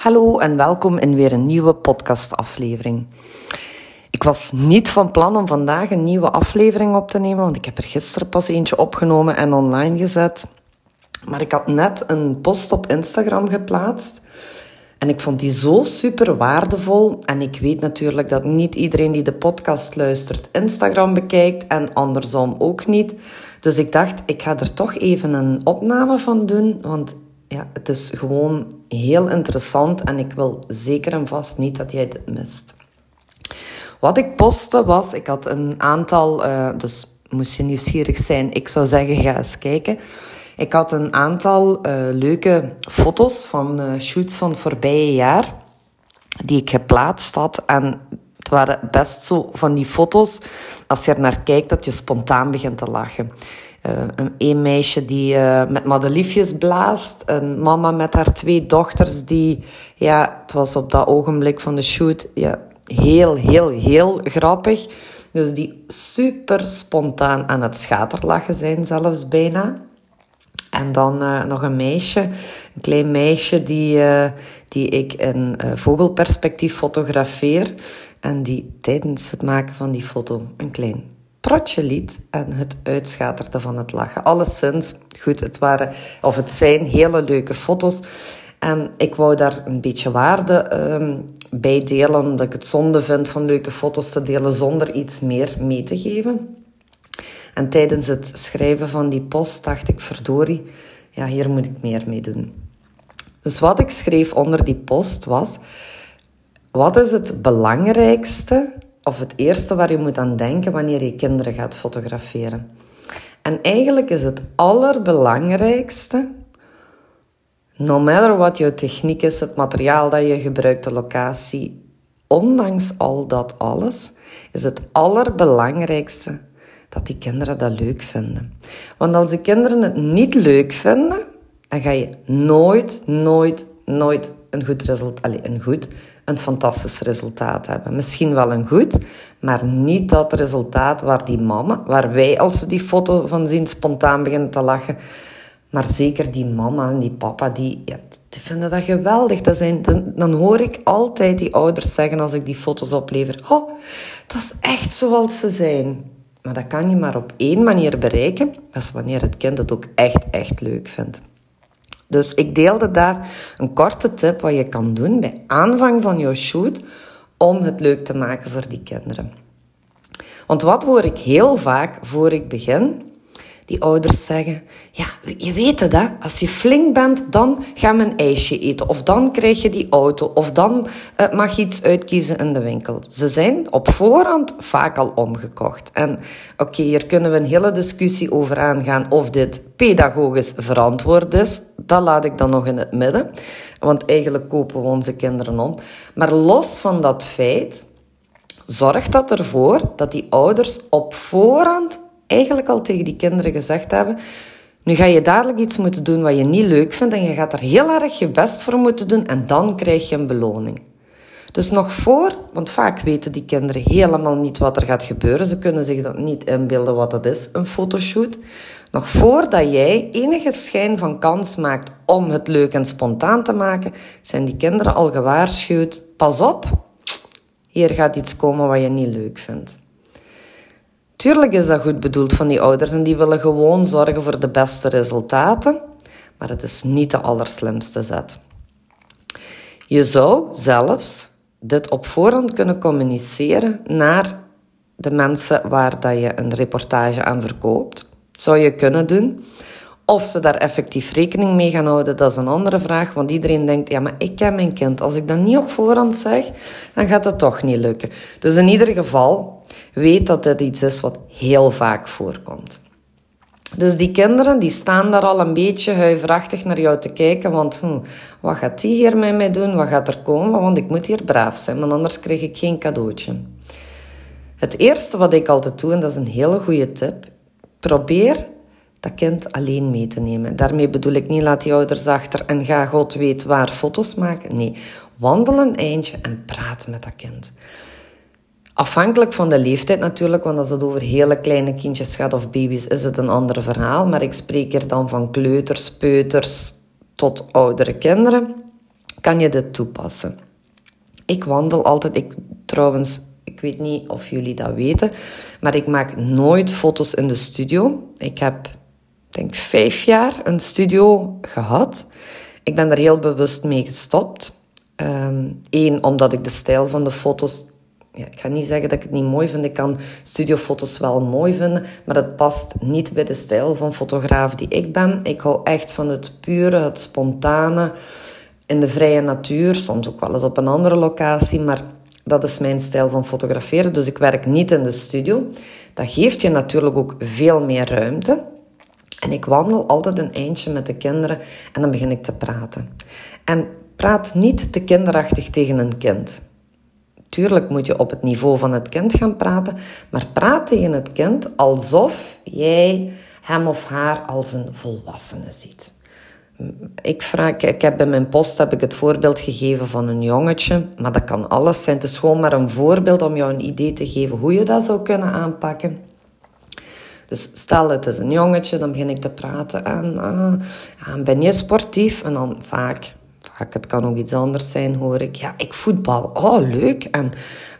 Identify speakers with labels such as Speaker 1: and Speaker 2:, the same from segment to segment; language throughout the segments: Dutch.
Speaker 1: Hallo en welkom in weer een nieuwe podcastaflevering. Ik was niet van plan om vandaag een nieuwe aflevering op te nemen, want ik heb er gisteren pas eentje opgenomen en online gezet. Maar ik had net een post op Instagram geplaatst en ik vond die zo super waardevol. En ik weet natuurlijk dat niet iedereen die de podcast luistert Instagram bekijkt en andersom ook niet. Dus ik dacht, ik ga er toch even een opname van doen, want ja, het is gewoon heel interessant en ik wil zeker en vast niet dat jij dit mist. Wat ik postte was, ik had een aantal, uh, dus moest je nieuwsgierig zijn, ik zou zeggen ga eens kijken. Ik had een aantal uh, leuke foto's van uh, shoots van het voorbije jaar die ik geplaatst had en het waren best zo van die foto's, als je er naar kijkt, dat je spontaan begint te lachen. Uh, een, een, meisje die uh, met madeliefjes blaast. Een mama met haar twee dochters die... Ja, het was op dat ogenblik van de shoot ja, heel, heel, heel grappig. Dus die super spontaan aan het schaterlachen zijn zelfs bijna. En dan uh, nog een meisje, een klein meisje die, die ik in vogelperspectief fotografeer. En die tijdens het maken van die foto een klein protje liet en het uitschaterde van het lachen. Alleszins, goed, het waren, of het zijn hele leuke foto's. En ik wou daar een beetje waarde um, bij delen, omdat ik het zonde vind van leuke foto's te delen zonder iets meer mee te geven. En tijdens het schrijven van die post dacht ik, verdorie, ja, hier moet ik meer mee doen. Dus wat ik schreef onder die post was, wat is het belangrijkste of het eerste waar je moet aan denken wanneer je kinderen gaat fotograferen? En eigenlijk is het allerbelangrijkste, no matter wat jouw techniek is, het materiaal dat je gebruikt, de locatie, ondanks al dat alles, is het allerbelangrijkste dat die kinderen dat leuk vinden. Want als de kinderen het niet leuk vinden, dan ga je nooit, nooit, nooit een goed resultaat, een goed, een fantastisch resultaat hebben. Misschien wel een goed, maar niet dat resultaat waar die mama, waar wij als we die foto van zien spontaan beginnen te lachen, maar zeker die mama en die papa, die, ja, die vinden dat geweldig. Dat zijn, dan, dan, hoor ik altijd die ouders zeggen als ik die foto's oplever, oh, dat is echt zoals ze zijn. Maar dat kan je maar op één manier bereiken. Dat is wanneer het kind het ook echt, echt leuk vindt. Dus ik deelde daar een korte tip wat je kan doen bij aanvang van jouw shoot om het leuk te maken voor die kinderen. Want wat hoor ik heel vaak voor ik begin? Die ouders zeggen: Ja, je weet het, hè? als je flink bent, dan gaan we een ijsje eten. Of dan krijg je die auto. Of dan uh, mag je iets uitkiezen in de winkel. Ze zijn op voorhand vaak al omgekocht. En oké, hier kunnen we een hele discussie over aangaan of dit pedagogisch verantwoord is. Dat laat ik dan nog in het midden. Want eigenlijk kopen we onze kinderen om. Maar los van dat feit. Zorgt dat ervoor dat die ouders op voorhand eigenlijk al tegen die kinderen gezegd hebben. Nu ga je dadelijk iets moeten doen wat je niet leuk vindt en je gaat er heel erg je best voor moeten doen en dan krijg je een beloning. Dus nog voor, want vaak weten die kinderen helemaal niet wat er gaat gebeuren. Ze kunnen zich dat niet inbeelden wat dat is, een fotoshoot. Nog voordat jij enige schijn van kans maakt om het leuk en spontaan te maken, zijn die kinderen al gewaarschuwd. Pas op, hier gaat iets komen wat je niet leuk vindt. Tuurlijk is dat goed bedoeld van die ouders en die willen gewoon zorgen voor de beste resultaten, maar het is niet de allerslimste zet. Je zou zelfs dit op voorhand kunnen communiceren naar de mensen waar dat je een reportage aan verkoopt. Zou je kunnen doen. Of ze daar effectief rekening mee gaan houden, dat is een andere vraag. Want iedereen denkt, ja, maar ik ken mijn kind. Als ik dat niet op voorhand zeg, dan gaat het toch niet lukken. Dus in ieder geval, weet dat dit iets is wat heel vaak voorkomt. Dus die kinderen die staan daar al een beetje huiverachtig naar jou te kijken. Want hm, wat gaat die hier met mij doen? Wat gaat er komen? Want ik moet hier braaf zijn, want anders krijg ik geen cadeautje. Het eerste wat ik altijd doe, en dat is een hele goede tip. Probeer dat kind alleen mee te nemen. Daarmee bedoel ik niet laat die ouders achter en ga God weet waar foto's maken. Nee, wandel een eindje en praat met dat kind. Afhankelijk van de leeftijd natuurlijk, want als het over hele kleine kindjes gaat of baby's, is het een ander verhaal. Maar ik spreek hier dan van kleuters, peuters tot oudere kinderen. kan je dit toepassen. Ik wandel altijd, ik trouwens, ik weet niet of jullie dat weten, maar ik maak nooit foto's in de studio. Ik heb, denk vijf jaar een studio gehad. Ik ben er heel bewust mee gestopt. Eén, ehm, omdat ik de stijl van de foto's ja, ik ga niet zeggen dat ik het niet mooi vind. Ik kan studiofoto's wel mooi vinden, maar het past niet bij de stijl van fotograaf die ik ben. Ik hou echt van het pure, het spontane, in de vrije natuur. Soms ook wel eens op een andere locatie, maar dat is mijn stijl van fotograferen. Dus ik werk niet in de studio. Dat geeft je natuurlijk ook veel meer ruimte. En ik wandel altijd een eindje met de kinderen en dan begin ik te praten. En praat niet te kinderachtig tegen een kind. Tuurlijk moet je op het niveau van het kind gaan praten, maar praat tegen het kind alsof jij hem of haar als een volwassene ziet. Ik, vraag, ik heb bij mijn post heb ik het voorbeeld gegeven van een jongetje, maar dat kan alles zijn. Het is gewoon maar een voorbeeld om jou een idee te geven hoe je dat zou kunnen aanpakken. Dus stel het is een jongetje, dan begin ik te praten en uh, ben je sportief? En dan vaak het kan ook iets anders zijn, hoor ik. Ja, ik voetbal. Oh, leuk. En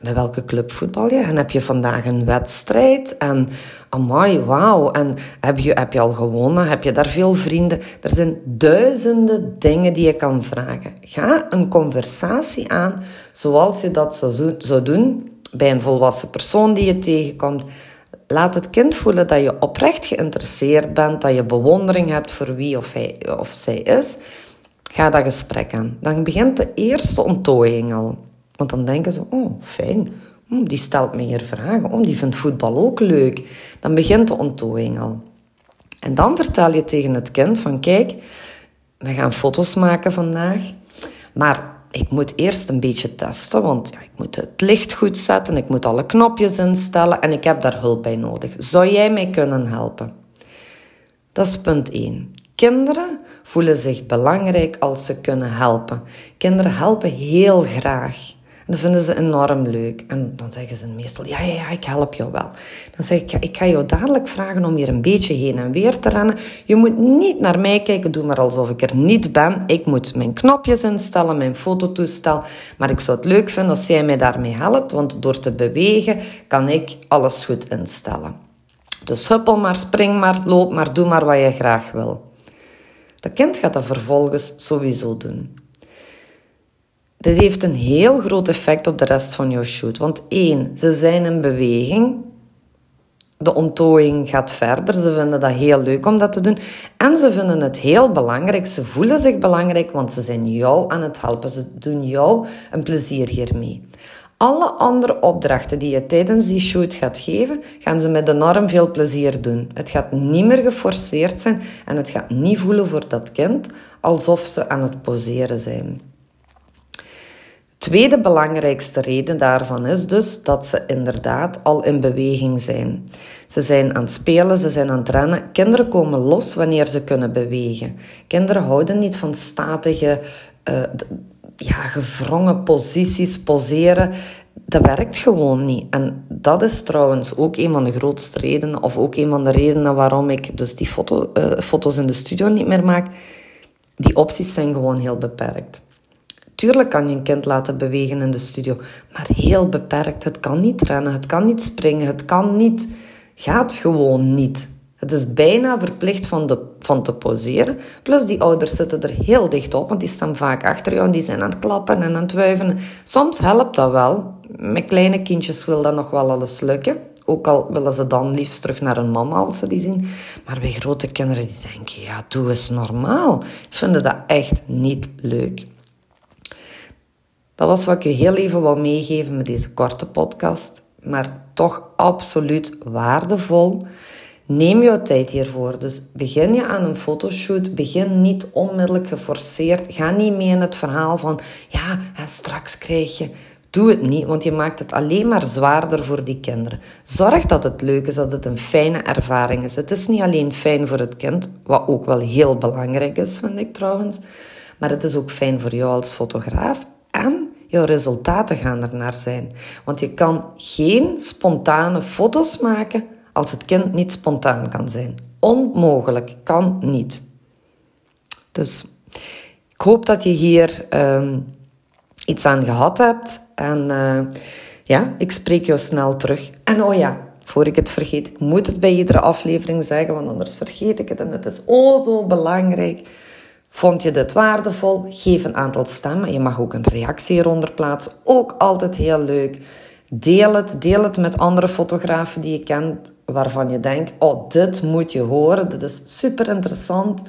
Speaker 1: bij welke club voetbal je? En heb je vandaag een wedstrijd? En amai, wauw. En heb je, heb je al gewonnen? Heb je daar veel vrienden? Er zijn duizenden dingen die je kan vragen. Ga een conversatie aan zoals je dat zou, zou doen bij een volwassen persoon die je tegenkomt. Laat het kind voelen dat je oprecht geïnteresseerd bent, dat je bewondering hebt voor wie of hij of zij is. Ga dat gesprek aan. Dan begint de eerste ontdooiing al. Want dan denken ze, oh, fijn. Hm, die stelt me hier vragen. Oh, die vindt voetbal ook leuk. Dan begint de ontdooiing al. En dan vertel je tegen het kind van, kijk, we gaan foto's maken vandaag. Maar ik moet eerst een beetje testen, want ja, ik moet het licht goed zetten, ik moet alle knopjes instellen en ik heb daar hulp bij nodig. Zou jij mij kunnen helpen? Dat is punt 1. Kinderen voelen zich belangrijk als ze kunnen helpen. Kinderen helpen heel graag. Dat vinden ze enorm leuk. En dan zeggen ze meestal, ja, ja, ja, ik help jou wel. Dan zeg ik, ja, ik ga jou dadelijk vragen om hier een beetje heen en weer te rennen. Je moet niet naar mij kijken, doe maar alsof ik er niet ben. Ik moet mijn knopjes instellen, mijn fototoestel. Maar ik zou het leuk vinden als jij mij daarmee helpt, want door te bewegen kan ik alles goed instellen. Dus huppel maar, spring maar, loop maar, doe maar wat je graag wil. Dat kind gaat dat vervolgens sowieso doen. Dit heeft een heel groot effect op de rest van jouw shoot. Want één, ze zijn in beweging. De onttooiing gaat verder. Ze vinden dat heel leuk om dat te doen. En ze vinden het heel belangrijk. Ze voelen zich belangrijk, want ze zijn jou aan het helpen. Ze doen jou een plezier hiermee. Alle andere opdrachten die je tijdens die shoot gaat geven, gaan ze met enorm veel plezier doen. Het gaat niet meer geforceerd zijn en het gaat niet voelen voor dat kind alsof ze aan het poseren zijn. Tweede belangrijkste reden daarvan is dus dat ze inderdaad al in beweging zijn. Ze zijn aan het spelen, ze zijn aan het rennen. Kinderen komen los wanneer ze kunnen bewegen. Kinderen houden niet van statige uh, ja, gevrongen posities, poseren, dat werkt gewoon niet. En dat is trouwens ook een van de grootste redenen, of ook een van de redenen waarom ik dus die foto, uh, foto's in de studio niet meer maak. Die opties zijn gewoon heel beperkt. Tuurlijk kan je een kind laten bewegen in de studio, maar heel beperkt. Het kan niet rennen, het kan niet springen, het kan niet. Gaat gewoon niet. Het is bijna verplicht van, de, van te poseren. Plus die ouders zitten er heel dicht op, want die staan vaak achter jou en die zijn aan het klappen en aan het wuiven. Soms helpt dat wel. Met kleine kindjes wil dat nog wel alles lukken. Ook al willen ze dan liefst terug naar een mama als ze die zien. Maar bij grote kinderen die denken, ja, doe eens normaal. Vinden dat echt niet leuk. Dat was wat ik je heel even wou meegeven met deze korte podcast. Maar toch absoluut waardevol. Neem jouw tijd hiervoor. Dus begin je aan een fotoshoot. Begin niet onmiddellijk geforceerd. Ga niet mee in het verhaal van ja, straks krijg je. Doe het niet, want je maakt het alleen maar zwaarder voor die kinderen. Zorg dat het leuk is, dat het een fijne ervaring is. Het is niet alleen fijn voor het kind, wat ook wel heel belangrijk is, vind ik trouwens. Maar het is ook fijn voor jou als fotograaf en jouw resultaten gaan er naar zijn. Want je kan geen spontane foto's maken als het kind niet spontaan kan zijn. Onmogelijk, kan niet. Dus Ik hoop dat je hier um, iets aan gehad hebt. En uh, ja, ik spreek jou snel terug. En oh ja, voor ik het vergeet, ik moet het bij iedere aflevering zeggen, want anders vergeet ik het. En het is oh zo belangrijk. Vond je dit waardevol? Geef een aantal stemmen. Je mag ook een reactie hieronder plaatsen. Ook altijd heel leuk. Deel het. Deel het met andere fotografen die je kent, waarvan je denkt: oh, dit moet je horen. Dit is super interessant.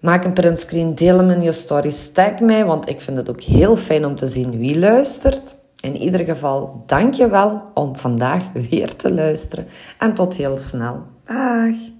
Speaker 1: Maak een printscreen, deel hem in je stories, tag mij, want ik vind het ook heel fijn om te zien wie luistert. In ieder geval, dank je wel om vandaag weer te luisteren en tot heel snel. Dag!